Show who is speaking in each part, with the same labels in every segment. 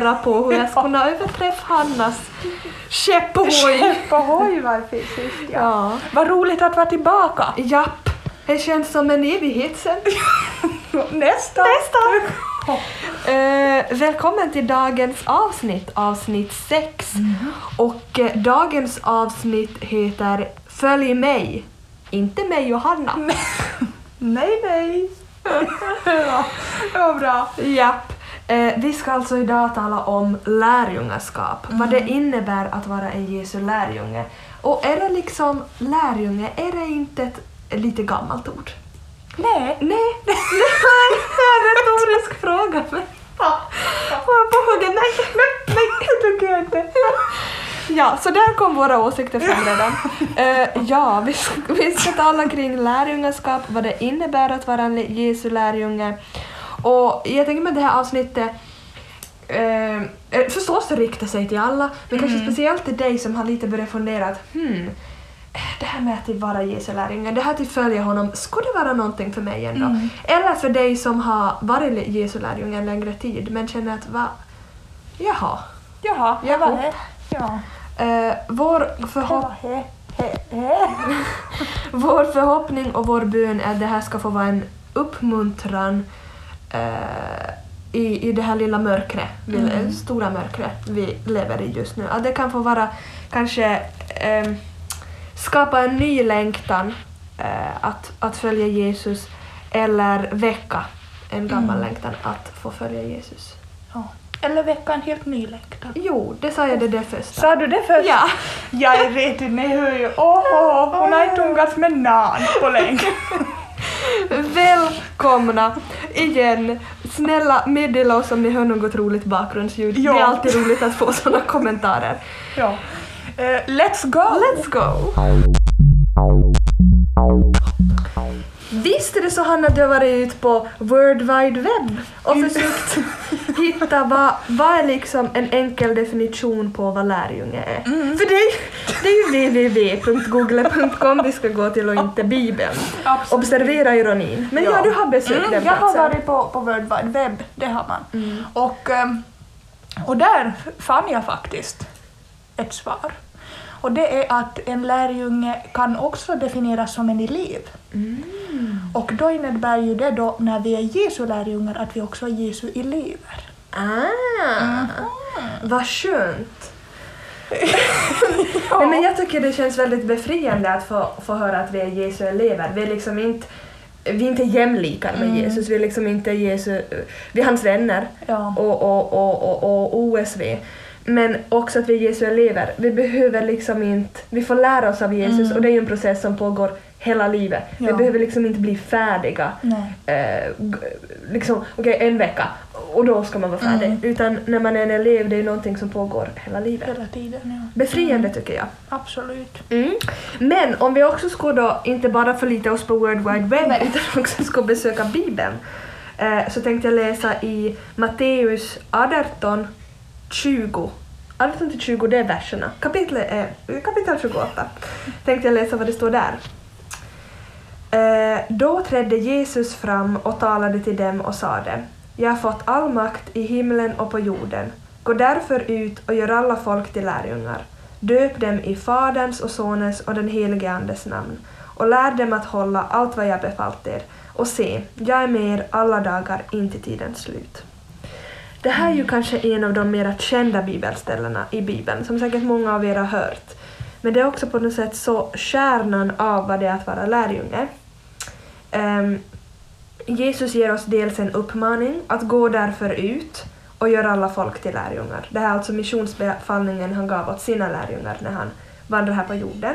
Speaker 1: funderat på hur jag skulle kunna överträffa Hannas skepp
Speaker 2: Skepp och hoj var sist ja.
Speaker 1: Ja.
Speaker 2: Vad roligt att vara tillbaka.
Speaker 1: Japp, det känns som en evighet sen.
Speaker 2: Nästa.
Speaker 1: Nästa! Eh, välkommen till dagens avsnitt, avsnitt 6. Och eh, dagens avsnitt heter Följ mig, inte mig och Hanna.
Speaker 2: Nej, nej. ja, det var bra.
Speaker 1: Japp. Eh, vi ska alltså idag tala om lärjungaskap, vad det innebär att vara en Jesu lärjunge. Och är det liksom lärjunge, är det inte ett lite gammalt ord?
Speaker 2: Nej.
Speaker 1: Nej, det är en retorisk fråga. Men Får jag på hugget? Nej, nej, nej, det tycker jag inte. Ja, så där kom våra åsikter fram redan. Eh, ja, vi ska, vi ska tala kring lärjungaskap, vad det innebär att vara en Jesu lärjunge. Och jag tänker med det här avsnittet eh, eh, förstås det riktar sig till alla, men kanske speciellt till dig som har lite börjat fundera att hmm, det här med att vara Jesu lärjunge, det här att följa honom, skulle det vara någonting för mig ändå? Eller för dig som har varit Jesu lärjunge en längre tid men känner att va, jaha.
Speaker 2: Jaha, det var det. Ja.
Speaker 1: Eh, vår, förhopp
Speaker 2: Ja, he, he, he.
Speaker 1: vår förhoppning och vår bön är att det här ska få vara en uppmuntran eh, i, i det här lilla mörkret,
Speaker 2: Mm.
Speaker 1: stora mörkret vi lever i just nu. Att det kan få vara kanske eh, skapa en ny längtan eh, att, att följa Jesus eller väcka en gammal
Speaker 2: Mm.
Speaker 1: längtan att få följa Jesus.
Speaker 2: Ja. Eller väcka en helt ny längtan.
Speaker 1: Jo, det sa jag det där första.
Speaker 2: Sa du det först?
Speaker 1: Ja.
Speaker 2: Jag vet inte, ju. Åh, oh, hon har inte umgåtts med någon på länge.
Speaker 1: Välkomna igen! Snälla meddela oss om ni hör något roligt bakgrundsljud.
Speaker 2: Ja.
Speaker 1: Det är alltid roligt att få sådana kommentarer.
Speaker 2: ja. Eh, let's go!
Speaker 1: Let's go! Visst är det så Hanna att du har varit ute på World Wide Web och försökt hitta vad, vad är liksom en enkel definition på vad lärjunge är. För det är, det är ju www.google.com vi ska gå till och inte Bibeln.
Speaker 2: Absolut.
Speaker 1: Observera ironin. Men ja, du har besökt
Speaker 2: mm,
Speaker 1: den
Speaker 2: Jag har
Speaker 1: platsen.
Speaker 2: varit på, på World Wide Web, det har man.
Speaker 1: Mm.
Speaker 2: Och, ehm, och där fann jag faktiskt ett svar. Och det är att en lärjunge kan också definieras som en elev.
Speaker 1: Mm.
Speaker 2: Och då innebär ju det då när vi är Jesu lärjungar att vi också är Jesu elever.
Speaker 1: Ah, vad skönt. Nej, men jag tycker det känns väldigt befriande att få, få höra att vi är Jesu elever. Vi är liksom inte vi är inte jämlikar med Jesus, vi är liksom inte Jesu, vi är hans vänner
Speaker 2: Ja.
Speaker 1: och, och, och, och, och OSV. Men också att vi är Jesu elever. Vi behöver liksom inte, vi får lära oss av Jesus och det är ju en process som pågår hela livet. Vi
Speaker 2: Ja.
Speaker 1: behöver liksom inte bli färdiga eh, liksom, okej en vecka och då ska man vara färdig.
Speaker 2: Mm.
Speaker 1: Utan när man är en elev, det är någonting som pågår hela livet.
Speaker 2: Hela tiden, ja.
Speaker 1: Befriande tycker jag.
Speaker 2: Absolut.
Speaker 1: Mm. Men om vi också skulle då inte bara förlita oss på World Wide Web
Speaker 2: Nej.
Speaker 1: utan också ska besöka Bibeln eh, så tänkte jag läsa i Matteus 18, 20. 18 till 20 det är verserna. Kapitlet är, kapitel eh, 28. Tänkte jag läsa vad det står där. Eh, då trädde Jesus fram och talade till dem och sade Jag har fått all makt i himlen och på jorden. Gå därför ut och gör alla folk till lärjungar. Döp dem i Faderns och Sonens och den helige Andes namn och lär dem att hålla allt vad jag befallt er. Och se, jag är med er alla dagar in till tidens slut. Det här är ju kanske en av de mer kända bibelställena i Bibeln, som säkert många av er har hört. Men det är också på något sätt så kärnan av vad det är att vara lärjunge. Um, Jesus ger oss dels en uppmaning att gå därför ut och göra alla folk till lärjungar. Det här är alltså missionsbefallningen han gav åt sina lärjungar när han vandrade här på jorden.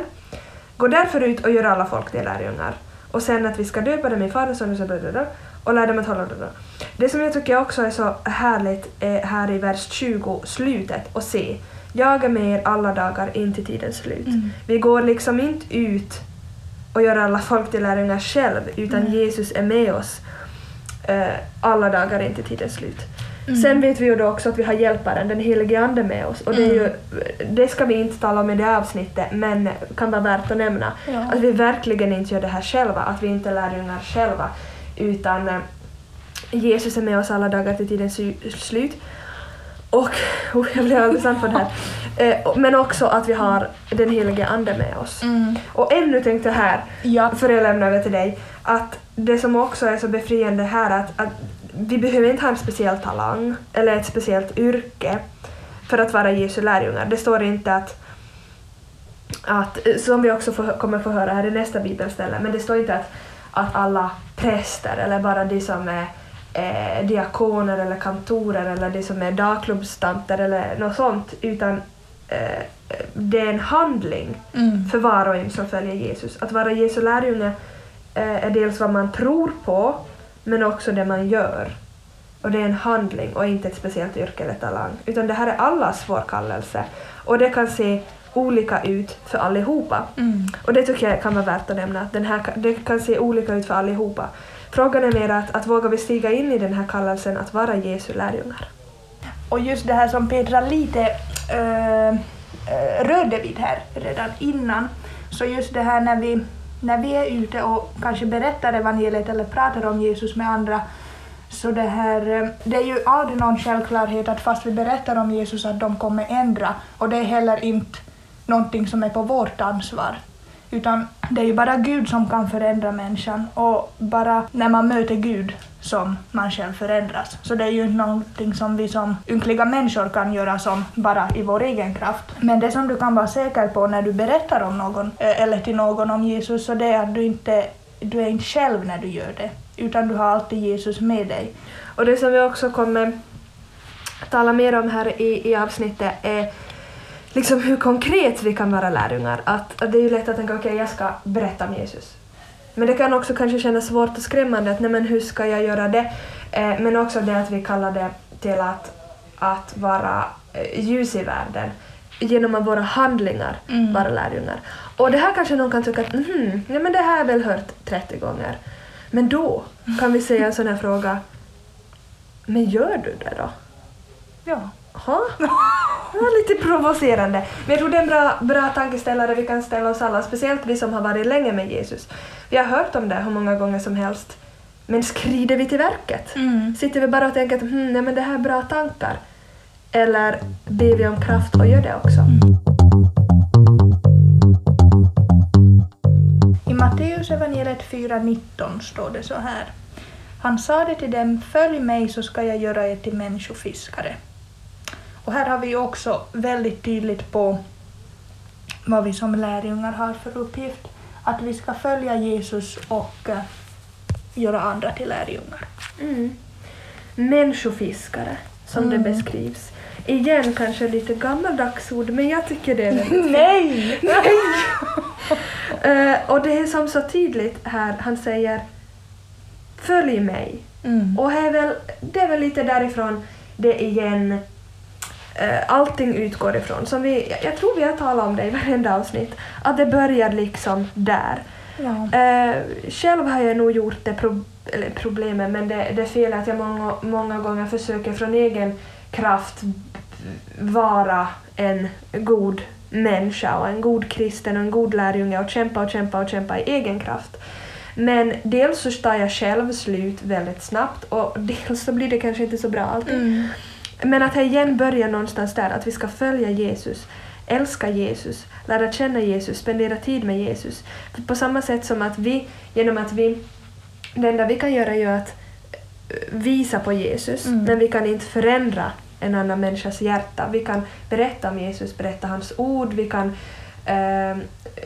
Speaker 1: Gå därför ut och gör alla folk till lärjungar. Och sen att vi ska döpa dem i Faderns, Sonens och och lära dem att hålla... blablabla. Det som jag tycker också är så härligt är här i vers 20, slutet, och se. Jag är med er alla dagar in till tidens slut. Vi går liksom inte ut och gör alla folk till lärjungar själv, utan Jesus är med oss eh, alla dagar in till tidens slut. Sen vet vi ju då också att vi har hjälparen, den helige Ande med oss. Och det, är ju, det ska vi inte tala om i det här avsnittet, men kan vara värt att nämna.
Speaker 2: Ja.
Speaker 1: Att vi verkligen inte gör det här själva, att vi inte är lärjungar själva, utan eh, Jesus är med oss alla dagar till tidens slut. Och, oh, jag blir alldeles andfådd här. Eh, men också att vi har den helige Ande med oss.
Speaker 2: Mm.
Speaker 1: Och ännu tänkte jag här,
Speaker 2: Ja.
Speaker 1: för jag lämnar över till dig, att det som också är så befriande här att, att vi behöver inte ha en speciell talang eller ett speciellt yrke för att vara Jesu lärjungar. Det står inte att, att som vi också får, kommer få höra här i nästa bibelställe, men det står inte att, att alla präster eller bara de som är eh, diakoner eller kantorer eller de som är dagklubbstanter eller något sånt, utan eh, det är en handling
Speaker 2: Mm.
Speaker 1: för var och en som följer Jesus. Att vara Jesu lärjunge eh, är dels vad man tror på, men också det man gör. Och det är en handling och inte ett speciellt yrke eller talang. Utan det här är allas vår kallelse. Och det kan se olika ut för allihopa.
Speaker 2: Mm.
Speaker 1: Och det tycker jag kan vara värt att nämna, att den här, det kan se olika ut för allihopa. Frågan är mer att, att våga vi stiga in i den här kallelsen att vara Jesu lärjungar.
Speaker 2: Och just det här som Petra lite äh, rörde vid här redan innan. Så just det här när vi, när vi är ute och kanske berättar evangeliet eller pratar om Jesus med andra. Så det här, eh, det är ju aldrig någon självklarhet att fast vi berättar om Jesus att de kommer ändra. Och det är heller inte någonting som är på vårt ansvar. Utan det är ju bara Gud som kan förändra människan och bara när man möter Gud som man själv förändras. Så det är ju inte någonting som vi som ynkliga människor kan göra som bara i vår egen kraft. Men det som du kan vara säker på när du berättar om någon eh, eller till någon om Jesus så det är att du inte du är inte själv när du gör det utan du har alltid Jesus med dig.
Speaker 1: Och det som vi också kommer tala mer om här i, i avsnittet är liksom hur konkret vi kan vara lärjungar. Att, att det är ju lätt att tänka okej, jag ska berätta om Jesus. Men det kan också kanske kännas svårt och skrämmande att nej men hur ska jag göra det? Eh, men också det att vi kallar det till att, att vara eh, ljus i världen genom att våra handlingar
Speaker 2: Mm.
Speaker 1: vara lärjungar. Och det här kanske någon kan tycka att mhm, ja men det här har jag väl hört 30 gånger. Men då kan vi säga en sån här fråga, men gör du det då?
Speaker 2: Ja.
Speaker 1: Ha? Ja, lite provocerande. Men jag tror det är en bra, bra tankeställare vi kan ställa oss alla, speciellt vi som har varit länge med Jesus. Vi har hört om det hur många gånger som helst. Men skrider vi till verket?
Speaker 2: Mm.
Speaker 1: Sitter vi bara och tänker att hmm, nej, men det här är bra tankar? Eller ber vi om kraft och gör det också?
Speaker 2: I Matteus evangeliet 4.19 står det så här. Han sade till dem, följ mig så ska jag göra er till människofiskare. Och här har vi ju också väldigt tydligt på vad vi som lärjungar har för uppgift. Att vi ska följa Jesus och eh, göra andra till lärjungar.
Speaker 1: Mm. Människofiskare, som
Speaker 2: Mm.
Speaker 1: det beskrivs. Igen kanske lite gammaldags ord, men jag tycker det är väldigt
Speaker 2: Nej!
Speaker 1: Eh, och det är som så tydligt här, han säger Följ mig.
Speaker 2: Mm.
Speaker 1: Och är väl, det är väl lite därifrån det igen allting utgår ifrån. Som vi, jag- tror vi har talat om det i varenda avsnitt, att det börjar liksom där.
Speaker 2: Ja.
Speaker 1: Eh, själv har jag nog gjort det pro, problemet, men det, det fel att jag många, många gånger försöker från egen kraft vara en god människa och en god kristen och en god lärjunge och kämpa och kämpa och kämpa i egen kraft. Men dels så tar jag själv slut väldigt snabbt och dels så blir det kanske inte så bra alltid.
Speaker 2: Mm.
Speaker 1: Men att jag igen börjar någonstans där, att vi ska följa Jesus, älska Jesus, lära känna Jesus, spendera tid med Jesus. För på samma sätt som att vi, genom att vi, det enda vi kan göra är ju att eh, visa på Jesus,
Speaker 2: Mm.
Speaker 1: men vi kan inte förändra en annan människas hjärta. Vi kan berätta om Jesus, berätta hans ord, vi kan eh,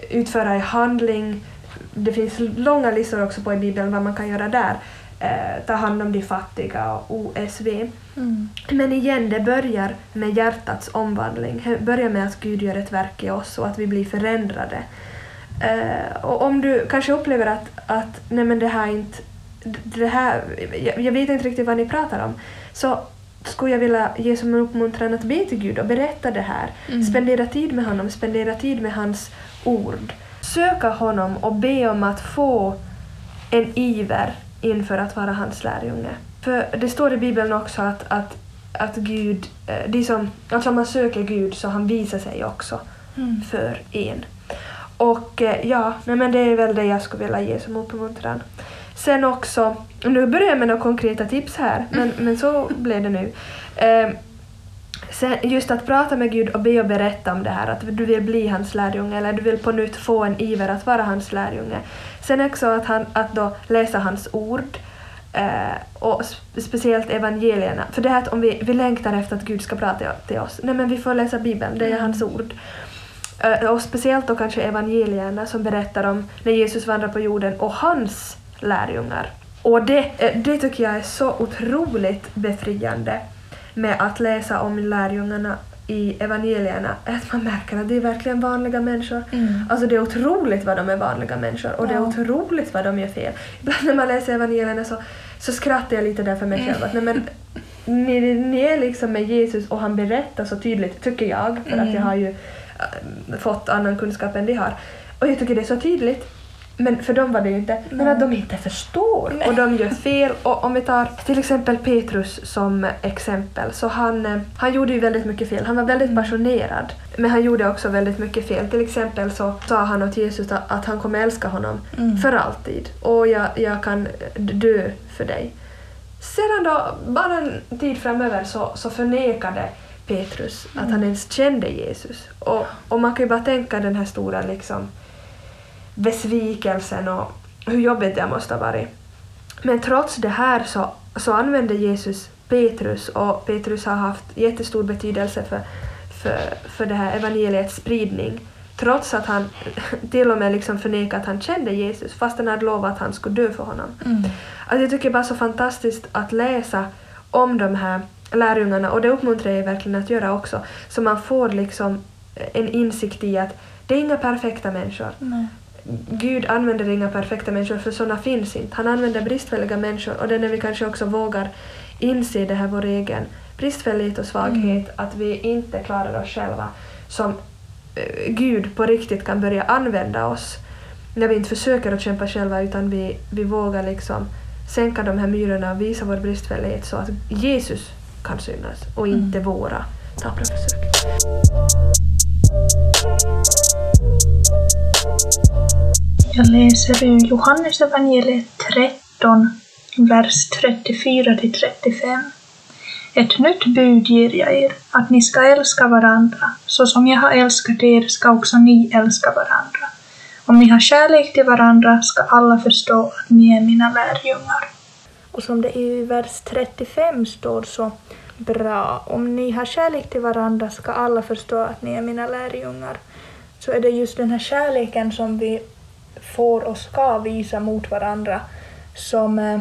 Speaker 1: utföra i handling. Det finns långa listor också på i Bibeln vad man kan göra där. Eh, ta hand om de fattiga och OSV.
Speaker 2: Mm.
Speaker 1: Men igen, det börjar med hjärtats omvandling. Det börjar med att Gud gör ett verk i oss och att vi blir förändrade. Eh, och om du kanske upplever att, att nej men det här inte... Det här, jag, jag vet inte riktigt vad ni pratar om. Så skulle jag vilja ge som en uppmuntran att be till Gud och berätta det här.
Speaker 2: Mm.
Speaker 1: Spendera tid med honom, spendera tid med hans ord. Söka honom och be om att få en iver inför att vara hans lärjunge. För det står i Bibeln också att, att, att Gud, eh, de som, alltså om man söker Gud så han visar sig också
Speaker 2: Mm.
Speaker 1: för en. Och eh, ja, nej men det är väl det jag skulle vilja ge som uppmuntran. Sen också, nu börjar jag med några konkreta tips här, men, men så blev det nu. Eh, sen just att prata med Gud och be och berätta om det här, att du vill bli hans lärjunge eller du vill på nytt få en iver att vara hans lärjunge. Sen också att, han, att då läsa hans ord eh, och sp- speciellt evangelierna. För det här att om vi, vi längtar efter att Gud ska prata till oss, nej men vi får läsa Bibeln, det är hans ord. Eh, Och speciellt då kanske evangelierna som berättar om när Jesus vandrar på jorden och hans lärjungar. Och det, eh, det tycker jag är så otroligt befriande med att läsa om lärjungarna i evangelierna, att man märker att det är verkligen vanliga människor.
Speaker 2: Mm.
Speaker 1: Alltså det är otroligt vad de är vanliga människor och det är
Speaker 2: Ja.
Speaker 1: otroligt vad de gör fel. Ibland när man läser evangelierna så, så skrattar jag lite där för mig själv. Att, nej, men, ni, ni är liksom med Jesus och han berättar så tydligt, tycker jag, för att jag har ju äh, fått annan kunskap än de har. Och jag tycker det är så tydligt. Men för dem var det ju inte. Men att de inte förstår och de gör fel. Och om vi tar till exempel Petrus som exempel så han, eh, han gjorde ju väldigt mycket fel. Han var väldigt passionerad. Men han gjorde också väldigt mycket fel. Till exempel så sa han åt Jesus att att han kommer älska honom
Speaker 2: Mm.
Speaker 1: för alltid. Och jag, jag kan dö för dig. Sedan då, bara en tid framöver så, så förnekade Petrus att han ens kände Jesus. Och, och man kan ju bara tänka den här stora liksom besvikelsen och hur jobbigt det måste ha varit. Men trots det här så, så använde Jesus Petrus och Petrus har haft jättestor betydelse för, för, för det här evangeliets spridning. Trots att han till och med liksom förnekade att han kände Jesus fast han hade lovat att han skulle dö för honom.
Speaker 2: Mm.
Speaker 1: Alltså jag tycker bara så fantastiskt att läsa om de här lärjungarna och det uppmuntrar jag verkligen att göra också. Så man får liksom en insikt i att det är inga perfekta människor.
Speaker 2: Nej.
Speaker 1: Gud använder inga perfekta människor för sådana finns inte. Han använder bristfälliga människor och det är när vi kanske också vågar inse det här vår egen bristfällighet och svaghet, att vi inte klarar oss själva, som eh, Gud på riktigt kan börja använda oss när vi inte försöker att kämpa själva utan vi, vi vågar liksom sänka de här myrorna och visa vår bristfällighet så att Jesus kan synas och inte våra tappra försök.
Speaker 2: Jag läser ur Johannes evangeliet 13, vers 34 till 35. Ett nytt bud ger jag er, att ni ska älska varandra, så som jag har älskat er ska också ni älska varandra. Om ni har kärlek till varandra ska alla förstå att ni är mina lärjungar. Och som det i vers 35 står så bra, om ni har kärlek till varandra ska alla förstå att ni är mina lärjungar. Så är det just den här kärleken som vi får och ska visa mot varandra som, eh,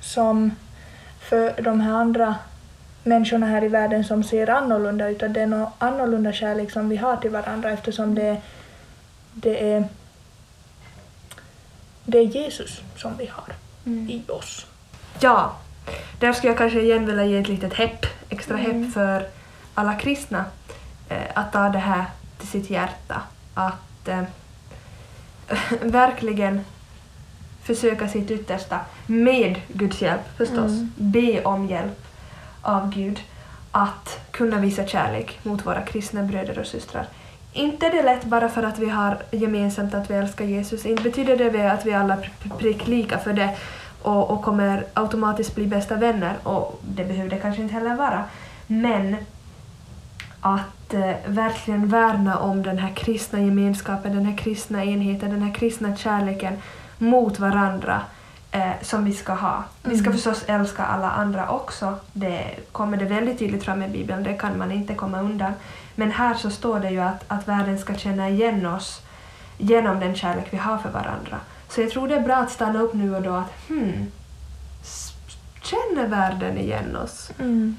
Speaker 2: som för de här andra människorna här i världen som ser annorlunda ut, att det är någon annorlunda kärlek som vi har till varandra eftersom det, det är det är Jesus som vi har i oss.
Speaker 1: Ja, där skulle jag kanske igen vilja ge ett litet hepp, extra hepp för alla kristna eh, att ta det här till sitt hjärta. Att eh, verkligen försöka sitt yttersta med Guds hjälp förstås.
Speaker 2: Mm.
Speaker 1: Be om hjälp av Gud att kunna visa kärlek mot våra kristna bröder och systrar. Inte är det lätt bara för att vi har gemensamt att vi älskar Jesus. Inte betyder det att vi alla pr- prick lika för det och, och kommer automatiskt bli bästa vänner och det behöver det kanske inte heller vara. Men att eh, verkligen värna om den här kristna gemenskapen, den här kristna enheten, den här kristna kärleken mot varandra eh, som vi ska ha. Vi ska förstås älska alla andra också. Det kommer det väldigt tydligt fram i Bibeln, det kan man inte komma undan. Men här så står det ju att, att världen ska känna igen oss genom den kärlek vi har för varandra. Så jag tror det är bra att stanna upp nu och då att hmm, känner världen igen oss?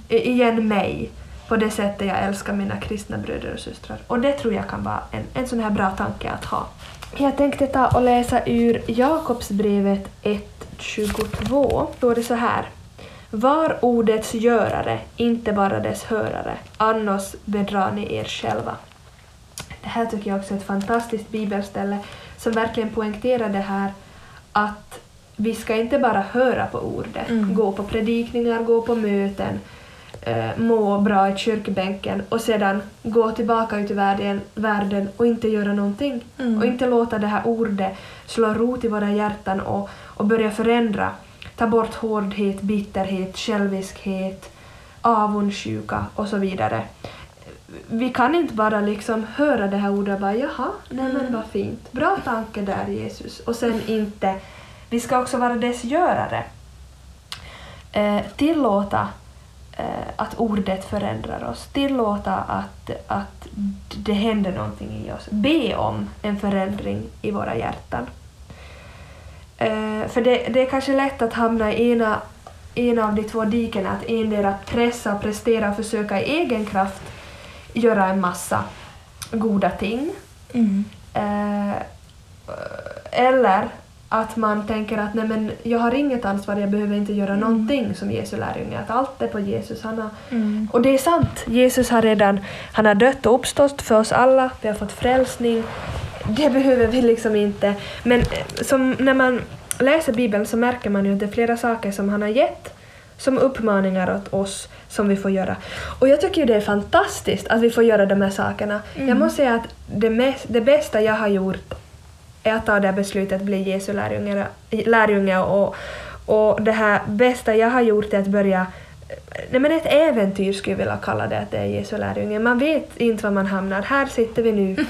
Speaker 1: I- igen mig på det sättet jag älskar mina kristna bröder och systrar. Och det tror jag kan vara en, en sån här bra tanke att ha. Jag tänkte ta och läsa ur Jakobsbrevet 1.22. Står det så här. Var ordets görare, inte bara dess hörare, annars bedrar ni er själva. Det här tycker jag också är ett fantastiskt bibelställe som verkligen poängterar det här att vi ska inte bara höra på ordet,
Speaker 2: Mm.
Speaker 1: gå på predikningar, gå på möten, eh, må bra i kyrkbänken och sedan gå tillbaka ut i världen, världen och inte göra någonting.
Speaker 2: Mm.
Speaker 1: Och inte låta det här ordet slå rot i våra hjärtan och, och börja förändra. Ta bort hårdhet, bitterhet, själviskhet, avundsjuka och så vidare. Vi kan inte bara liksom höra det här ordet och bara jaha, nej men vad fint, bra tanke där Jesus. Och sen inte, vi ska också vara dess görare. Eh, tillåta eh, att ordet förändrar oss, tillåta att, att det händer någonting i oss, be om en förändring i våra hjärtan. Eh, för det, det är kanske lätt att hamna i ena, ena av de två dikena, att endera pressa, prestera och försöka i egen kraft göra en massa goda ting.
Speaker 2: Mm.
Speaker 1: Eh, eller att man tänker att nej men jag har inget ansvar, jag behöver inte göra någonting som Jesu lärjunge, att allt är på Jesus. Han har,
Speaker 2: Mm.
Speaker 1: och det är sant, Jesus har redan han har dött och uppstått för oss alla, vi har fått frälsning. Det behöver vi liksom inte. Men eh, som när man läser Bibeln så märker man ju att det är flera saker som han har gett som uppmaningar åt oss som vi får göra. Och jag tycker ju det är fantastiskt att vi får göra de här sakerna. Jag måste säga att det, mest, det bästa jag har gjort är att ta det här beslutet att bli Jesu lärjunge, lärjunge och, och det här bästa jag har gjort är att börja Nej men ett äventyr skulle jag vilja kalla det att det är Jesu lärjunge. Man vet inte var man hamnar. Här sitter vi nu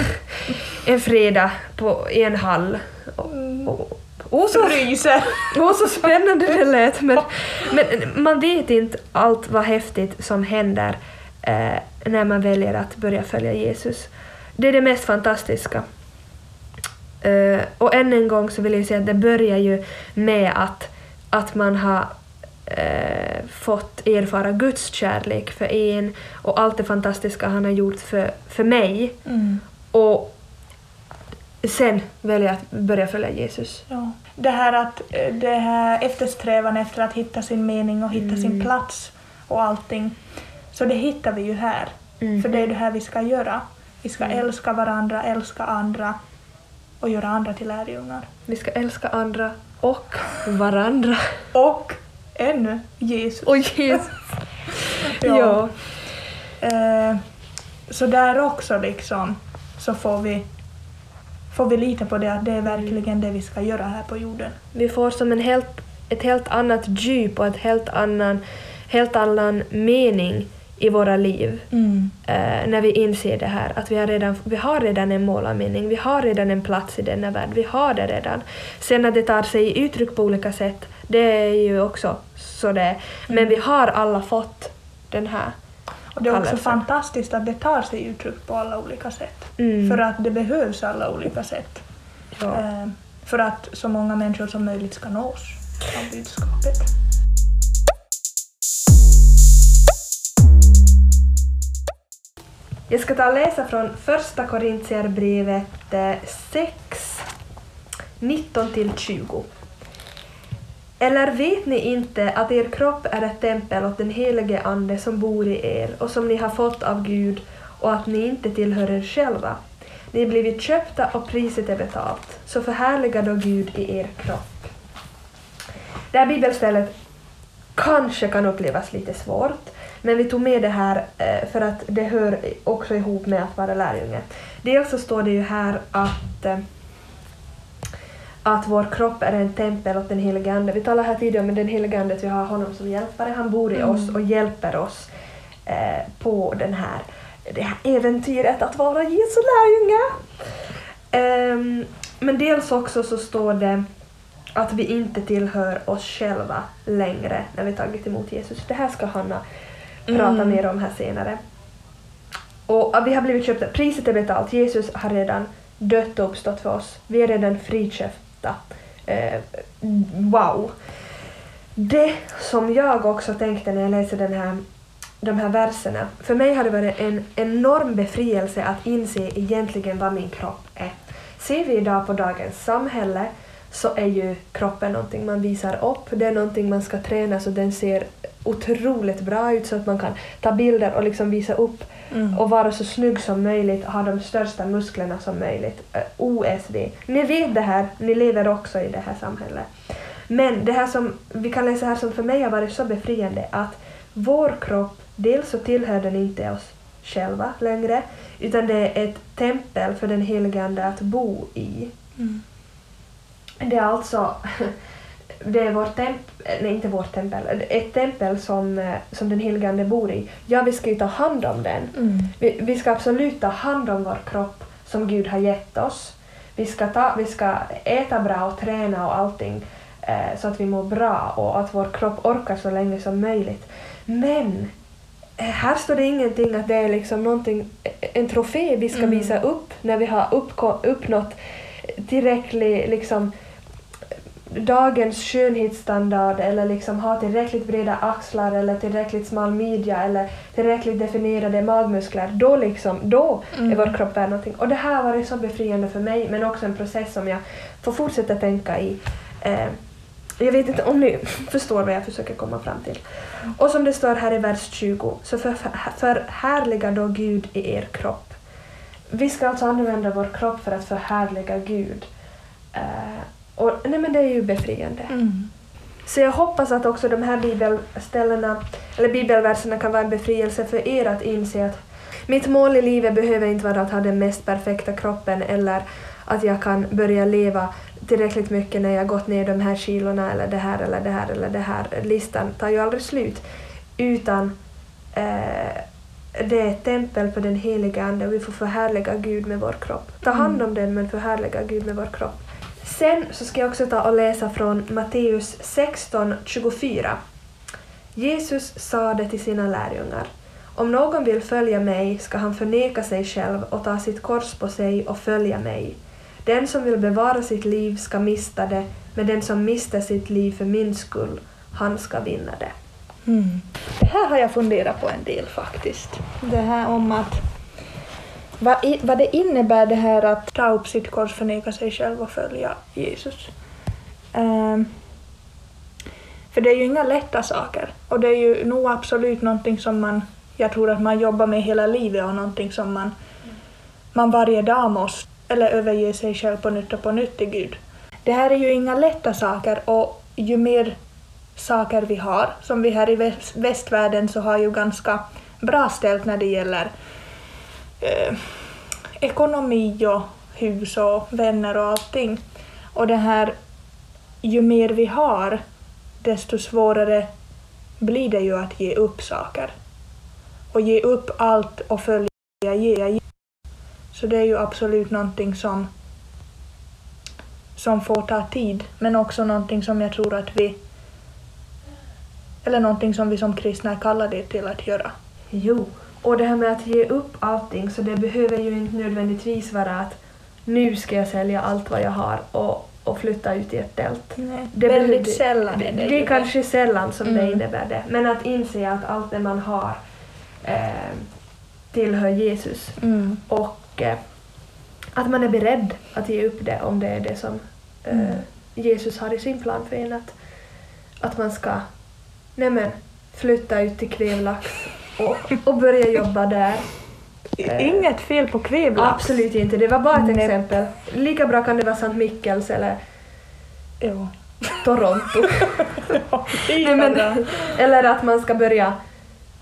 Speaker 1: en fredag på, i en hall. Och, och, och så,
Speaker 2: Ryser.
Speaker 1: Åh, så spännande det lät. Men, men man vet inte allt vad häftigt som händer eh, när man väljer att börja följa Jesus. Det är det mest fantastiska. Eh, och än en gång så vill jag säga att det börjar ju med att, att man har eh, fått erfara Guds kärlek för en och allt det fantastiska han har gjort för, för mig.
Speaker 2: Mm.
Speaker 1: Och sen välja att börja följa Jesus.
Speaker 2: Ja. Det här att eh, det här eftersträvan efter att hitta sin mening och hitta sin plats och allting. Så det hittar vi ju här.
Speaker 1: Mm.
Speaker 2: För det är det här vi ska göra. Vi ska älska varandra, älska andra och göra andra till lärjungar.
Speaker 1: Vi ska älska andra och varandra.
Speaker 2: Och ännu Jesus.
Speaker 1: Och Jesus.
Speaker 2: Ja.
Speaker 1: ja.
Speaker 2: Eh, så där också liksom så får vi, får vi lita på det att det är verkligen det vi ska göra här på jorden.
Speaker 1: Vi får som en helt, ett helt annat djup och ett helt annan, helt annan mening i våra liv eh, när vi inser det här att vi har, redan, vi har redan en mål och mening, vi har redan en plats i denna värld, vi har det redan. Sen att det tar sig i uttryck på olika sätt, det är ju också så det är. Men vi har alla fått den här
Speaker 2: Och det är också
Speaker 1: kallelsen.
Speaker 2: fantastiskt att det tar sig uttryck på alla olika sätt.
Speaker 1: Mm.
Speaker 2: För att det behövs alla olika sätt.
Speaker 1: Ja.
Speaker 2: Eh, för att så många människor som möjligt ska nås av budskapet.
Speaker 1: Jag ska ta och läsa från första Korintierbrevet eh, 6, 19 till 20. Eller vet ni inte att er kropp är ett tempel åt den helige Ande som bor i er och som ni har fått av Gud och att ni inte tillhör er själva? Ni har blivit köpta och priset är betalt, så förhärliga då Gud i er kropp. Det här bibelstället kanske kan upplevas lite svårt, men vi tog med det här eh, för att det hör också ihop med att vara lärjunge. Dels så står det ju här att, eh, att vår kropp är en tempel åt den helige Ande. Vi talade här tidigare om den helige Ande, att vi har honom som hjälpare. Han bor i oss och hjälper oss eh, på den här, det här äventyret att vara Jesu lärjunge. Ehm, men dels också så står det att vi inte tillhör oss själva längre när vi tagit emot Jesus. Det här ska Hanna prata
Speaker 2: Mm.
Speaker 1: mer om här senare. Och vi har blivit köpta, priset är betalt, Jesus har redan dött och uppstått för oss. Vi är redan friköpta. Eh, wow! Det som jag också tänkte när jag läste den här, de här verserna, för mig har det varit en enorm befrielse att inse egentligen vad min kropp är. Ser vi idag på dagens samhälle så är ju kroppen någonting man visar upp, det är någonting man ska träna så den ser otroligt bra ut så att man kan ta bilder och liksom visa upp
Speaker 2: Mm.
Speaker 1: och vara så snygg som möjligt, ha de största musklerna som möjligt. OSV. Ni vet det här, ni lever också i det här samhället. Men det här som vi kan läsa här som för mig har varit så befriande att vår kropp, dels så tillhör den inte oss själva längre, utan det är ett tempel för den helige Ande att bo i.
Speaker 2: Mm.
Speaker 1: Det är alltså det är vårt tempel, nej inte vårt tempel, ett tempel som, eh, som den helige Ande bor i. Ja, vi ska ju ta hand om den.
Speaker 2: Mm.
Speaker 1: Vi, vi ska absolut ta hand om vår kropp som Gud har gett oss. Vi ska, ta, vi ska äta bra och träna och allting eh, så att vi mår bra och att vår kropp orkar så länge som möjligt. Men eh, här står det ingenting att det är liksom någonting, en trofé vi ska
Speaker 2: Mm.
Speaker 1: visa upp när vi har uppnått tillräcklig liksom, dagens skönhetsstandard eller liksom ha tillräckligt breda axlar eller tillräckligt smal midja eller tillräckligt definierade magmuskler, då, liksom, då
Speaker 2: Mm.
Speaker 1: är vår kropp värd någonting. Och det här har varit så befriande för mig, men också en process som jag får fortsätta tänka i. Eh, jag vet inte om ni förstår vad jag försöker komma fram till. Och som det står här i vers 20, så för, förhärliga då Gud i er kropp. Vi ska alltså använda vår kropp för att förhärliga Gud. Och, nej men det är ju befriande.
Speaker 2: Mm.
Speaker 1: Så jag hoppas att också de här bibelställena, eller bibelverserna kan vara en befrielse för er att inse att mitt mål i livet behöver inte vara att ha den mest perfekta kroppen eller att jag kan börja leva tillräckligt mycket när jag gått ner de här kilorna eller det här eller det här eller det här. Listan tar ju aldrig slut. Utan eh, det är ett tempel för den heliga Ande och vi får förhärliga Gud med vår kropp. Ta hand om den men förhärliga Gud med vår kropp. Sen så ska jag också ta och läsa från Matteus 16.24. Jesus sade till sina lärjungar Om någon vill följa mig ska han förneka sig själv och ta sitt kors på sig och följa mig. Den som vill bevara sitt liv ska mista det, men den som mister sitt liv för min skull, han ska vinna det.
Speaker 2: Mm. Det här har jag funderat på en del faktiskt. Det här om att vad, i, vad det innebär det här att ta upp sitt kors, förneka sig själv och följa Jesus. Um, för det är ju inga lätta saker och det är ju nog absolut någonting som man, jag tror att man jobbar med hela livet och någonting som man, man varje dag måste, eller överge sig själv på nytt och på nytt till Gud. Det här är ju inga lätta saker och ju mer saker vi har, som vi här i västvärlden så har ju ganska bra ställt när det gäller eh, ekonomi och hus och vänner och allting. Och det här, ju mer vi har, desto svårare blir det ju att ge upp saker. Och ge upp allt och följa ge. Så det är ju absolut någonting som, som får ta tid, men också någonting som jag tror att vi eller någonting som vi som kristna är kallade till att göra.
Speaker 1: Jo, och det här med att ge upp allting, så det behöver ju inte nödvändigtvis vara att nu ska jag sälja allt vad jag har och, och flytta ut i ett tält.
Speaker 2: Nej,
Speaker 1: Det
Speaker 2: väldigt
Speaker 1: behöver-
Speaker 2: sällan
Speaker 1: Det,
Speaker 2: är det,
Speaker 1: det är kanske sällan som det
Speaker 2: Mm.
Speaker 1: innebär det, men att inse att allt det man har eh, tillhör Jesus
Speaker 2: Mm.
Speaker 1: och eh, att man är beredd att ge upp det om det är det som eh,
Speaker 2: Mm.
Speaker 1: Jesus har i sin plan för en. Att, att man ska nej men, flytta ut till Kvevlax och, och börja jobba där.
Speaker 2: Inget fel på kvevlax.
Speaker 1: Absolut inte, det var bara ett
Speaker 2: Nej.
Speaker 1: exempel. Lika bra kan det vara Sankt Mikkels eller
Speaker 2: Jo.
Speaker 1: Toronto.
Speaker 2: Nej,
Speaker 1: men- eller att man ska börja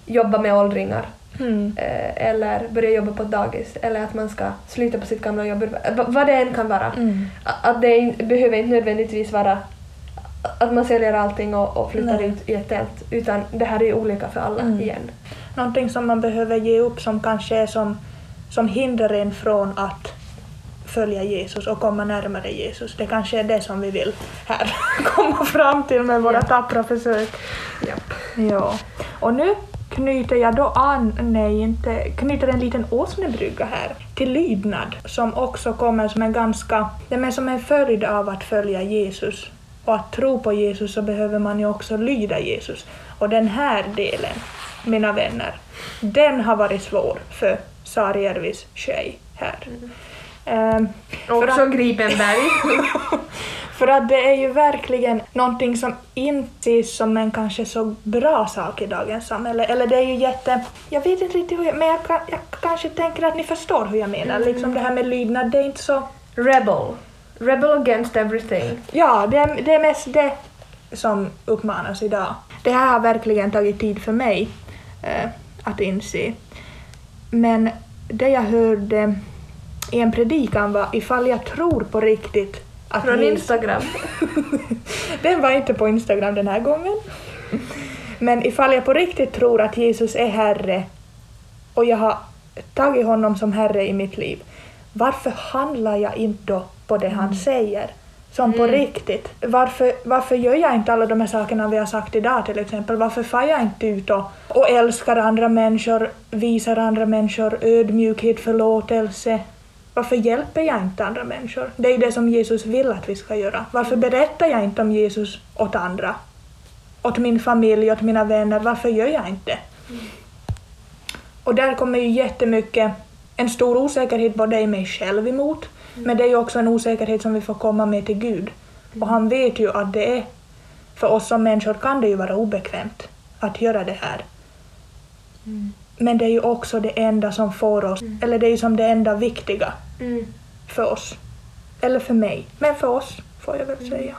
Speaker 1: jobba med åldringar.
Speaker 2: mm.
Speaker 1: eh, eller börja jobba på ett dagis eller att man ska sluta på sitt gamla jobb. Va- Vad det än kan vara.
Speaker 2: Mm.
Speaker 1: Att det behöver inte nödvändigtvis vara att man säljer allting och, och flyttar
Speaker 2: Nej.
Speaker 1: ut i ett tält. Utan det här är olika för alla
Speaker 2: Mm.
Speaker 1: igen.
Speaker 2: Någonting som man behöver ge upp som kanske är som, som hindrar en från att följa Jesus och komma närmare Jesus. Det kanske är det som vi vill här komma fram till med våra
Speaker 1: Ja.
Speaker 2: tappra försök.
Speaker 1: Japp.
Speaker 2: Ja. Och nu knyter jag då an, nej inte, knyter en liten åsnebrygga här till lydnad som också kommer som en ganska, det är som en följd av att följa Jesus. Och att tro på Jesus så behöver man ju också lyda Jesus. Och den här delen, mina vänner, den har varit svår för Sarjärvis tjej här. Ehm, för
Speaker 1: Också
Speaker 2: att-
Speaker 1: Gripenberg.
Speaker 2: för att det är ju verkligen någonting som inte ses som en kanske så bra sak i dagens samhälle. Eller det är ju jätte... Jag vet inte riktigt hur jag... Men jag, jag kanske tänker att ni förstår hur jag menar. Liksom det här med lydnad, det är inte så...
Speaker 1: Rebel. Rebel against everything.
Speaker 2: Ja, det är, det är mest det som uppmanas idag. Det här har verkligen tagit tid för mig eh, att inse. Men det jag hörde i en predikan var ifall jag tror på riktigt att
Speaker 1: Från
Speaker 2: Jesus-
Speaker 1: Instagram.
Speaker 2: den var inte på Instagram den här gången. Men ifall jag på riktigt tror att Jesus är Herre och jag har tagit honom som Herre i mitt liv, varför handlar jag inte då på det han säger? Som på riktigt. Varför, varför gör jag inte alla de här sakerna vi har sagt idag till exempel? Varför far jag inte ut och, och älskar andra människor, visar andra människor ödmjukhet, förlåtelse? Varför hjälper jag inte andra människor? Det är ju det som Jesus vill att vi ska göra. Varför berättar jag inte om Jesus åt andra? Åt min familj, åt mina vänner. Varför gör jag inte? Och där kommer ju jättemycket, en stor osäkerhet både i mig själv emot, men det är ju också en osäkerhet som vi får komma med till Gud. Och han vet ju att det är, för oss som människor kan det ju vara obekvämt att göra det här. Men det är ju också det enda som får oss, eller det är ju som det enda viktiga
Speaker 1: Mm.
Speaker 2: för oss. Eller för mig, men för oss får jag väl säga.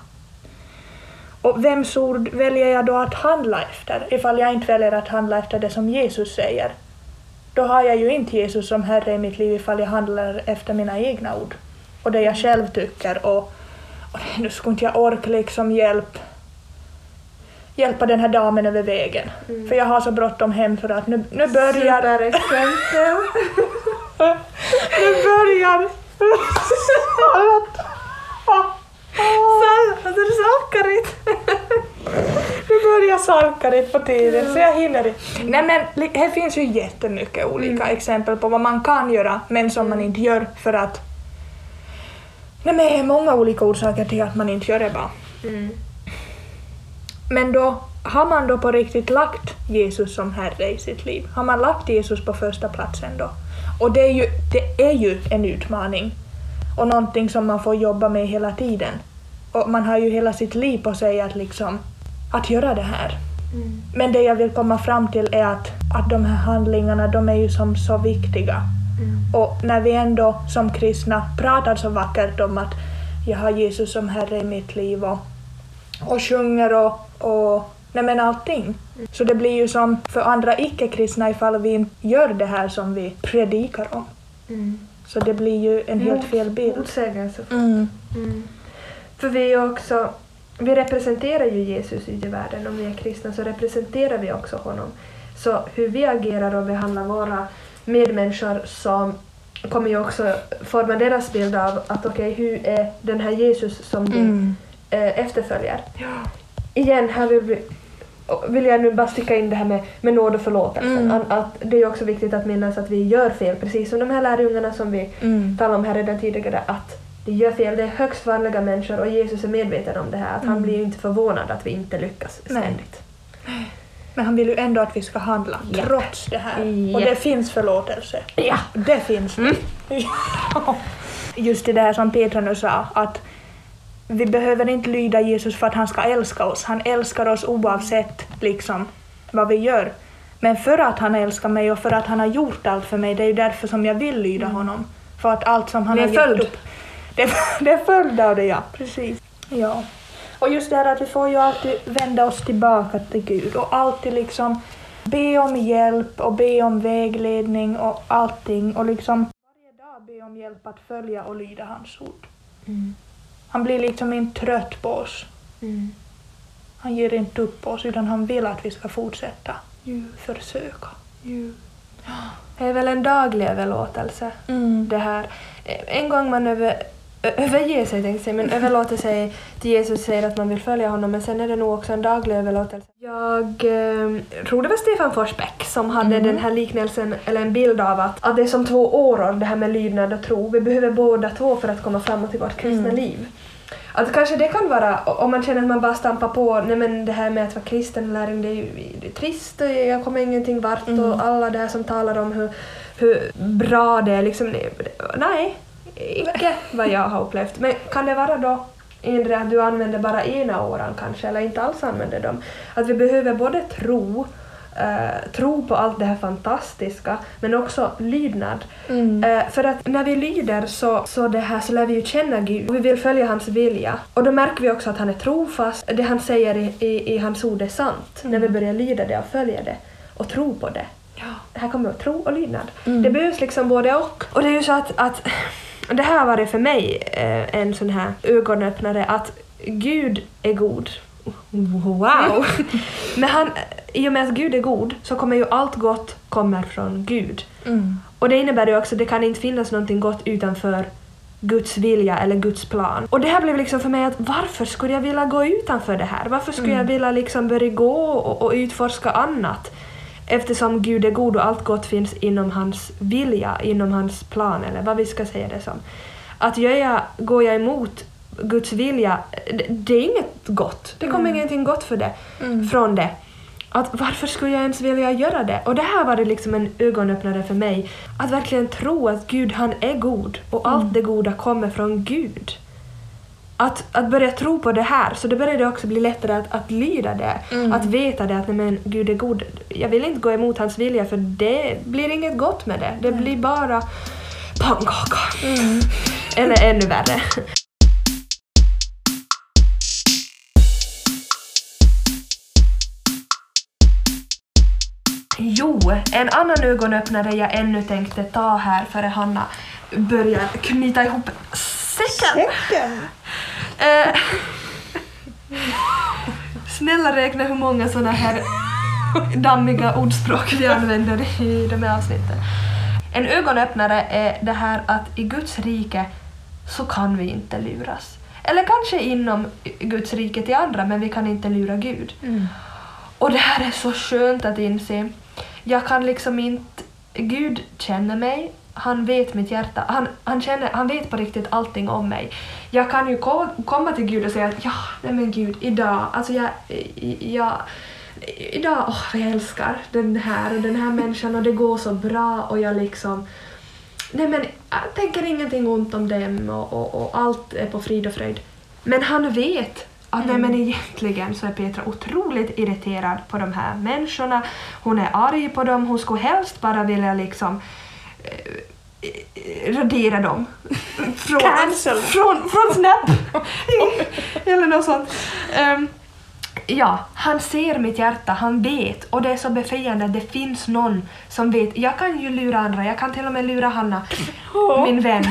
Speaker 2: Och vems ord väljer jag då att handla efter? Ifall jag inte väljer att handla efter det som Jesus säger. Då har jag ju inte Jesus som Herre i mitt liv ifall jag handlar efter mina egna ord. Och det jag själv tycker och, och nu skulle inte jag orka liksom hjälp, hjälpa den här damen över vägen. För jag har så bråttom hem för att nu, nu börjar...
Speaker 1: Superexempel.
Speaker 2: Nu börjar...
Speaker 1: Sal- alltså det salkarigt.
Speaker 2: Nu börjar Salkarit på tiden så jag hinner inte. Nej men här finns ju jättemycket olika exempel på vad man kan göra men som man inte gör för att... Nej men det är många olika orsaker till att man inte gör det bara.
Speaker 1: Mm.
Speaker 2: Men då har man då på riktigt lagt Jesus som Herre i sitt liv? Har man lagt Jesus på första platsen då? Och det är ju, det är ju en utmaning och någonting som man får jobba med hela tiden. Och man har ju hela sitt liv på sig att liksom att göra det här.
Speaker 1: Mm.
Speaker 2: Men det jag vill komma fram till är att, att de här handlingarna, de är ju som så viktiga.
Speaker 1: Mm.
Speaker 2: Och när vi ändå som kristna pratar så vackert om att jag har Jesus som Herre i mitt liv och, och sjunger och, och nej men allting. Så det blir ju som för andra icke-kristna ifall vi gör det här som vi predikar om.
Speaker 1: Mm.
Speaker 2: Så det blir ju en helt
Speaker 1: Mot-
Speaker 2: fel bild.
Speaker 1: Motsägelse.
Speaker 2: Mm.
Speaker 1: Mm. För vi är också, vi representerar ju Jesus ute i världen. Om vi är kristna så representerar vi också honom. Så hur vi agerar och behandlar våra medmänniskor som kommer ju också forma deras bild av att okej, hur är den här Jesus som du
Speaker 2: Mm.
Speaker 1: eh, efterföljer? Igen, här vill, vi, vill jag nu bara sticka in det här med, med nåd och förlåtelse.
Speaker 2: Mm.
Speaker 1: Att, att det är också viktigt att minnas att vi gör fel, precis som de här lärjungarna som vi
Speaker 2: Mm.
Speaker 1: talade om här redan tidigare, att de gör fel. Det är högst vanliga människor och Jesus är medveten om det här. Att Han
Speaker 2: Mm.
Speaker 1: blir ju inte förvånad att vi inte lyckas
Speaker 2: Nej.
Speaker 1: ständigt.
Speaker 2: Men han vill ju ändå att vi ska handla
Speaker 1: Japp.
Speaker 2: trots det här.
Speaker 1: Japp.
Speaker 2: Och det finns förlåtelse.
Speaker 1: Ja.
Speaker 2: Det finns det. Ja. Just det där som Petra nu sa, att vi behöver inte lyda Jesus för att han ska älska oss. Han älskar oss oavsett liksom vad vi gör. Men för att han älskar mig och för att han har gjort allt för mig, det är ju därför som jag vill lyda honom. För att allt som han har gett
Speaker 1: följd.
Speaker 2: upp. Det, det är följd av det, ja. Precis. Ja. Och just det här att vi får ju alltid vända oss tillbaka till Gud och alltid liksom be om hjälp och be om vägledning och allting och liksom varje dag be om hjälp att följa och lyda hans ord. Han blir liksom inte trött på oss. Han ger inte upp på oss utan han vill att vi ska fortsätta försöka.
Speaker 1: Det är väl en daglig överlåtelse.
Speaker 2: Mm.
Speaker 1: Det här. En gång man över, ö- överger sig, tänkte säga, men överlåter sig till Jesus säger att man vill följa honom, men sen är det nog också en daglig överlåtelse. Jag eh, tror det var Stefan Forsbäck som hade den här liknelsen, eller en bild av att, att det är som två åror, det här med lydnad och tro. Vi behöver båda två för att komma framåt i vårt kristna
Speaker 2: Mm.
Speaker 1: liv. Att kanske det kan vara, om man känner att man bara stampar på, nej men det här med att vara kristen lärling, det är ju det är trist och jag kommer ingenting vart
Speaker 2: Mm.
Speaker 1: och alla det här som talar om hur, hur bra det är liksom, nej, icke vad jag har upplevt. Men kan det vara då Indre att du använder bara ena åran kanske, eller inte alls använder dem. Att vi behöver både tro eh, tro på allt det här fantastiska men också lydnad.
Speaker 2: Mm.
Speaker 1: Eh, för att när vi lyder så, så, det här, så lär vi ju känna Gud och vi vill följa hans vilja. Och då märker vi också att han är trofast. Det han säger i, i, i hans ord är sant när vi börjar lyda det och följa det och tro på det.
Speaker 2: Ja.
Speaker 1: Här kommer tro och lydnad.
Speaker 2: Mm.
Speaker 1: Det behövs liksom både och. Och det är ju så att, att det här har varit för mig eh, en sån här ögonöppnare att Gud är god. Wow! Men han, i och med att Gud är god så kommer ju allt gott kommer från Gud.
Speaker 2: Mm.
Speaker 1: Och det innebär ju också att det kan inte finnas någonting gott utanför Guds vilja eller Guds plan. Och det här blev liksom för mig att varför skulle jag vilja gå utanför det här? Varför skulle
Speaker 2: Mm.
Speaker 1: jag vilja liksom börja gå och, och utforska annat? Eftersom Gud är god och allt gott finns inom hans vilja, inom hans plan eller vad vi ska säga det som. Att gör jag, går jag emot Guds vilja, det, det är inget gott. Det kommer
Speaker 2: Mm.
Speaker 1: ingenting gott för det,
Speaker 2: Mm.
Speaker 1: från det. Att varför skulle jag ens vilja göra det? Och det här var det liksom en ögonöppnare för mig. Att verkligen tro att Gud han är god och allt
Speaker 2: Mm.
Speaker 1: det goda kommer från Gud. Att, att börja tro på det här, så det började också bli lättare att, att lyda det.
Speaker 2: Mm.
Speaker 1: Att veta det att nej, men Gud är god. Jag vill inte gå emot hans vilja för det blir inget gott med det. Det blir bara pannkaka.
Speaker 2: Mm.
Speaker 1: Eller ännu värre. Jo, en annan ögonöppnare jag ännu tänkte ta här före Hanna börjar knyta ihop säcken.
Speaker 2: Säcken.
Speaker 1: Eh, snälla räkna hur många såna här dammiga ordspråk vi använder i de här avsnitten. En ögonöppnare är det här att i Guds rike så kan vi inte luras. Eller kanske inom Guds rike till andra, men vi kan inte lura Gud.
Speaker 2: Mm.
Speaker 1: Och det här är så skönt att inse. Jag kan liksom inte... Gud känner mig, han vet mitt hjärta, han, han, känner, han vet på riktigt allting om mig. Jag kan ju ko- komma till Gud och säga att ja, nej men Gud, idag, alltså jag, jag idag, åh vad jag älskar den här och den här människan och det går så bra och jag liksom Nej men jag tänker ingenting ont om dem och, och, och allt är på frid och fröjd. Men han vet att nej men egentligen så är Petra otroligt irriterad på de här människorna. Hon är arg på dem, hon skulle helst bara vilja liksom radera dem. Från,
Speaker 2: Cancel.
Speaker 1: från, från Snap! Eller något sånt. Ehm, Ja, han ser mitt hjärta, han vet och det är så befriande att det finns någon som vet. Jag kan ju lura andra, jag kan till och med lura Hanna, min vän,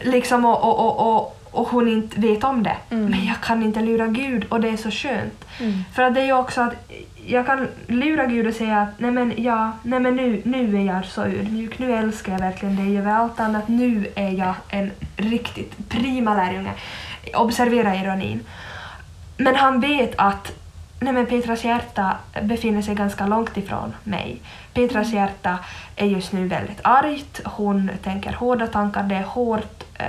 Speaker 1: liksom och, och, och, och, och hon inte vet om det.
Speaker 2: Mm.
Speaker 1: Men jag kan inte lura Gud och det är så skönt.
Speaker 2: Mm.
Speaker 1: För att det är ju också att jag kan lura Gud och säga att nej men, ja, nej men nu, nu är jag så ödmjuk, nu älskar jag verkligen dig över allt annat, nu är jag en riktigt prima lärjunge. Observera ironin. Men han vet att nej men Petras hjärta befinner sig ganska långt ifrån mig. Petras hjärta är just nu väldigt argt, hon tänker hårda tankar, det är hårt eh,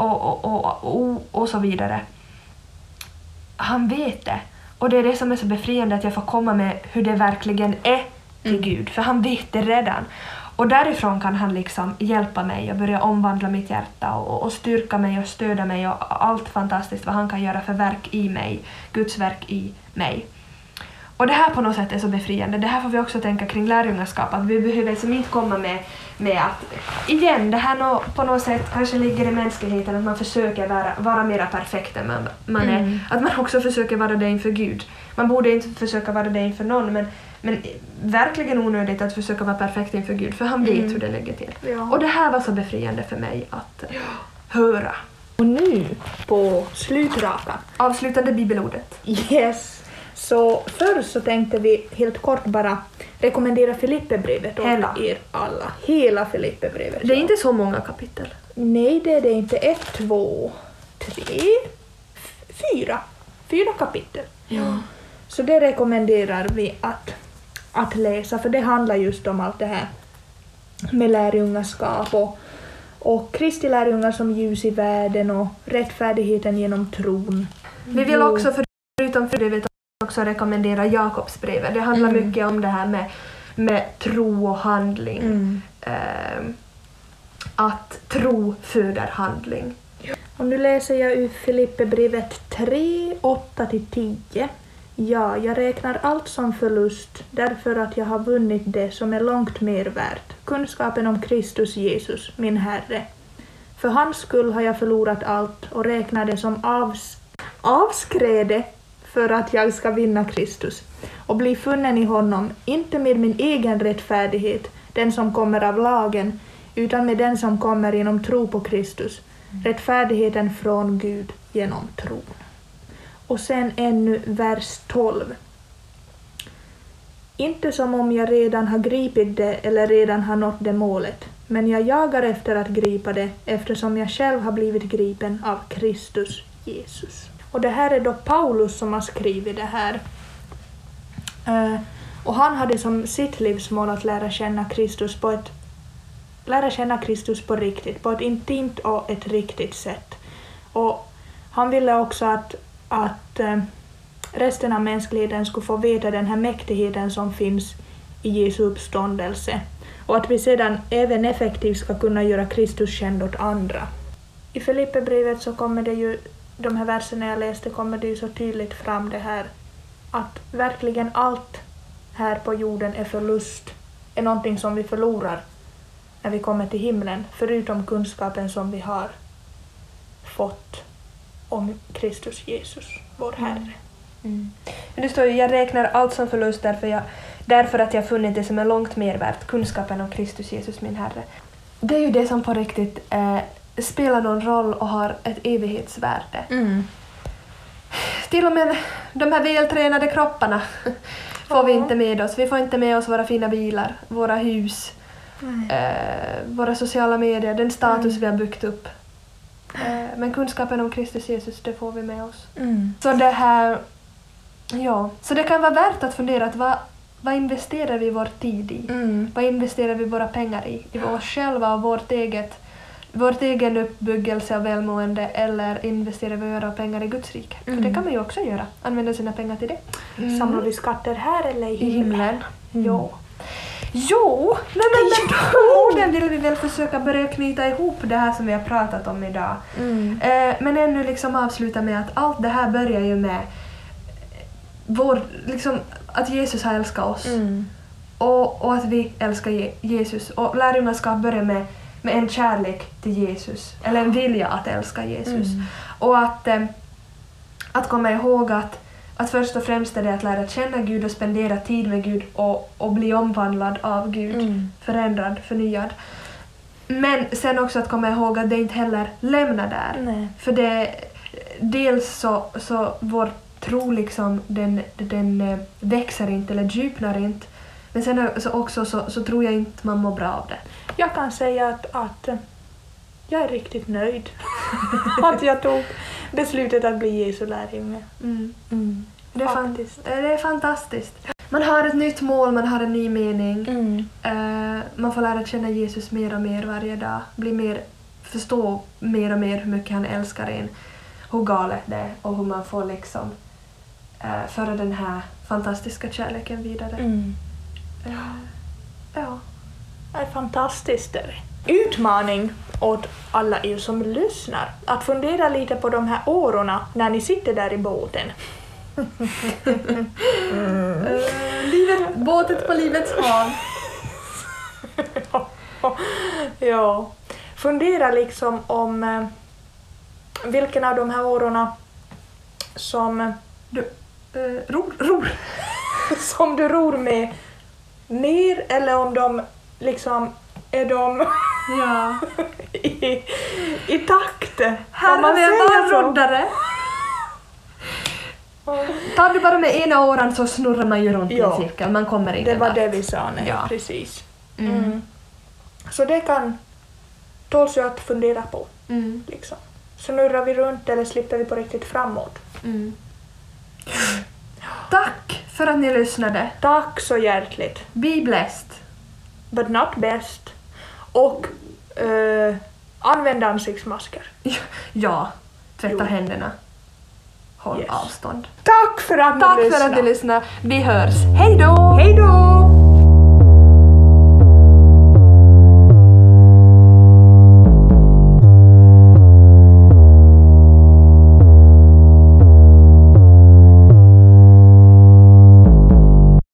Speaker 1: och, och, och, och, så vidare. Han vet det. Och det är det som är så befriande att jag får komma med hur det verkligen är till
Speaker 2: Mm.
Speaker 1: Gud, för han vet det redan. Och därifrån kan han liksom hjälpa mig och börja omvandla mitt hjärta och, och styrka mig och stödja mig och allt fantastiskt vad han kan göra för verk i mig, Guds verk i mig. Och det här på något sätt är så befriande. Det här får vi också tänka kring lärjungaskap, att vi behöver liksom inte komma med, med att, igen, det här nå, på något sätt kanske ligger i mänskligheten att man försöker vara, vara mera perfekt än man, man är.
Speaker 2: Mm.
Speaker 1: Att man också försöker vara det inför Gud. Man borde inte försöka vara det inför någon, men, men verkligen onödigt att försöka vara perfekt inför Gud, för han vet
Speaker 2: Mm.
Speaker 1: hur det ligger till.
Speaker 2: Ja.
Speaker 1: Och det här var så befriande för mig att eh, höra.
Speaker 2: Och nu på slutrakan.
Speaker 1: Avslutande bibelordet.
Speaker 2: Yes. Så först så tänkte vi helt kort bara rekommendera Filipperbrevet åt
Speaker 1: Hela.
Speaker 2: er alla. Hela Filipperbrevet.
Speaker 1: Det är inte så många kapitel.
Speaker 2: Nej, det är det inte. Ett, två, tre, fyra. Fyra kapitel.
Speaker 1: Ja.
Speaker 2: Så det rekommenderar vi att, att läsa, för det handlar just om allt det här med lärjungaskap och, och Kristi lärjungar som ljus i världen och rättfärdigheten genom tron.
Speaker 1: Vi vill också förutom för det också rekommendera Jakobsbrevet. Det handlar
Speaker 2: Mm.
Speaker 1: mycket om det här med, med tro och handling.
Speaker 2: Mm.
Speaker 1: Ehm, att tro föder handling.
Speaker 2: Och nu läser jag ur Filipperbrevet 3, 8-10. Ja, jag räknar allt som förlust därför att jag har vunnit det som är långt mer värt, kunskapen om Kristus Jesus, min Herre. För hans skull har jag förlorat allt och räknar det som avs avskräde för att jag ska vinna Kristus och bli funnen i honom, inte med min egen rättfärdighet, den som kommer av lagen, utan med den som kommer genom tro på Kristus, rättfärdigheten från Gud genom tron. Och sen ännu vers 12. Inte som om jag redan har gripit det eller redan har nått det målet, men jag jagar efter att gripa det eftersom jag själv har blivit gripen av Kristus Jesus. Och det här är då Paulus som har skrivit det här. Eh, och han hade som sitt livsmål att lära känna Kristus på ett lära känna Kristus på riktigt, på ett intimt och ett riktigt sätt. Och han ville också att, att eh, resten av mänskligheten skulle få veta den här mäktigheten som finns i Jesu uppståndelse och att vi sedan även effektivt ska kunna göra Kristus känd åt andra. I Filipperbrevet så kommer det ju, de här verserna jag läste, kommer det ju så tydligt fram det här att verkligen allt här på jorden är förlust, är någonting som vi förlorar när vi kommer till himlen, förutom kunskapen som vi har fått om Kristus Jesus, vår Herre.
Speaker 1: Men det står ju jag räknar allt som förlust därför, jag, därför att jag funnit det som är långt mer värt, kunskapen om Kristus Jesus min Herre. Det är ju det som på riktigt eh, spelar någon roll och har ett evighetsvärde.
Speaker 2: Mm.
Speaker 1: Till och med de här vältränade kropparna får vi inte med oss. Vi får inte med oss våra fina bilar, våra hus, eh, våra sociala medier, den status vi har byggt upp. Eh, men kunskapen om Kristus Jesus, det får vi med oss.
Speaker 2: Mm.
Speaker 1: Så det här... Ja, så det kan vara värt att fundera att vad, vad investerar vi vår tid i?
Speaker 2: Mm.
Speaker 1: Vad investerar vi våra pengar i? I oss själva och vårt eget, vårt egen uppbyggelse och välmående eller investerar vi våra pengar i Guds rike? För
Speaker 2: Mm.
Speaker 1: det kan man ju också göra, använda sina pengar till det.
Speaker 2: Samlar vi skatter här eller i
Speaker 1: I
Speaker 2: himlen?
Speaker 1: himlen.
Speaker 2: Mm.
Speaker 1: Jo. Jo, men med de orden vill vi väl försöka börja knyta ihop det här som vi har pratat om idag.
Speaker 2: Mm.
Speaker 1: Eh, men ännu liksom avsluta med att allt det här börjar ju med vår, liksom, att Jesus har älskat oss
Speaker 2: Mm.
Speaker 1: och, och att vi älskar Je- Jesus. Och lärjungaskap börjar med, med en kärlek till Jesus, eller en vilja att älska Jesus.
Speaker 2: Mm.
Speaker 1: Och att, eh, att komma ihåg att, att först och främst är det att lära känna Gud och spendera tid med Gud och, och bli omvandlad av Gud,
Speaker 2: Mm.
Speaker 1: förändrad, förnyad. Men sen också att komma ihåg att det inte heller lämnar där.
Speaker 2: Nej.
Speaker 1: För det, dels så, så vår tro liksom, den, den eh, växer inte eller djupnar inte. Men sen också så, så tror jag inte man mår bra av det.
Speaker 2: Jag kan säga att, att eh, jag är riktigt nöjd att jag tog beslutet att bli Jesu lärjunge.
Speaker 1: Mm. Det, är
Speaker 2: Faktiskt.
Speaker 1: det är fantastiskt. Man har ett nytt mål, man har en ny mening.
Speaker 2: Mm.
Speaker 1: Eh, man får lära känna Jesus mer och mer varje dag. Bli mer, förstå mer och mer hur mycket han älskar en. Hur galet det är och hur man får liksom eh, föra den här fantastiska kärleken vidare.
Speaker 2: Mm.
Speaker 1: Ja.
Speaker 2: Det är fantastiskt. Utmaning åt alla er som lyssnar att fundera lite på de här årorna när ni sitter där i båten.
Speaker 1: Eh, livet, båtet på livets hav.
Speaker 2: ja. Fundera liksom om eh, vilken av de här årorna som,
Speaker 1: Du, eh, ror, ror.
Speaker 2: som du ror med ner eller om de liksom är de
Speaker 1: Ja.
Speaker 2: i, i takt.
Speaker 1: Här har vi en
Speaker 2: säga så?
Speaker 1: roddare. Tar du bara med ena åran så snurrar man ju runt i en cirkel, man kommer inte
Speaker 2: Det var det vi sa, nej,
Speaker 1: Ja.
Speaker 2: precis.
Speaker 1: Mm.
Speaker 2: Mm. Så det kan tåls ju att fundera på.
Speaker 1: Mm.
Speaker 2: Liksom. Snurrar vi runt eller slipper vi på riktigt framåt?
Speaker 1: Mm. Tack för att ni lyssnade.
Speaker 2: Tack så hjärtligt.
Speaker 1: Be blessed.
Speaker 2: But not best. Och eh, använd ansiktsmasker.
Speaker 1: Ja, tvätta
Speaker 2: Jo.
Speaker 1: händerna. Håll
Speaker 2: Yes.
Speaker 1: avstånd.
Speaker 2: Tack för att ni
Speaker 1: Tack
Speaker 2: lyssnade.
Speaker 1: för att ni lyssnade. Vi hörs. Hej då!
Speaker 2: Hej då!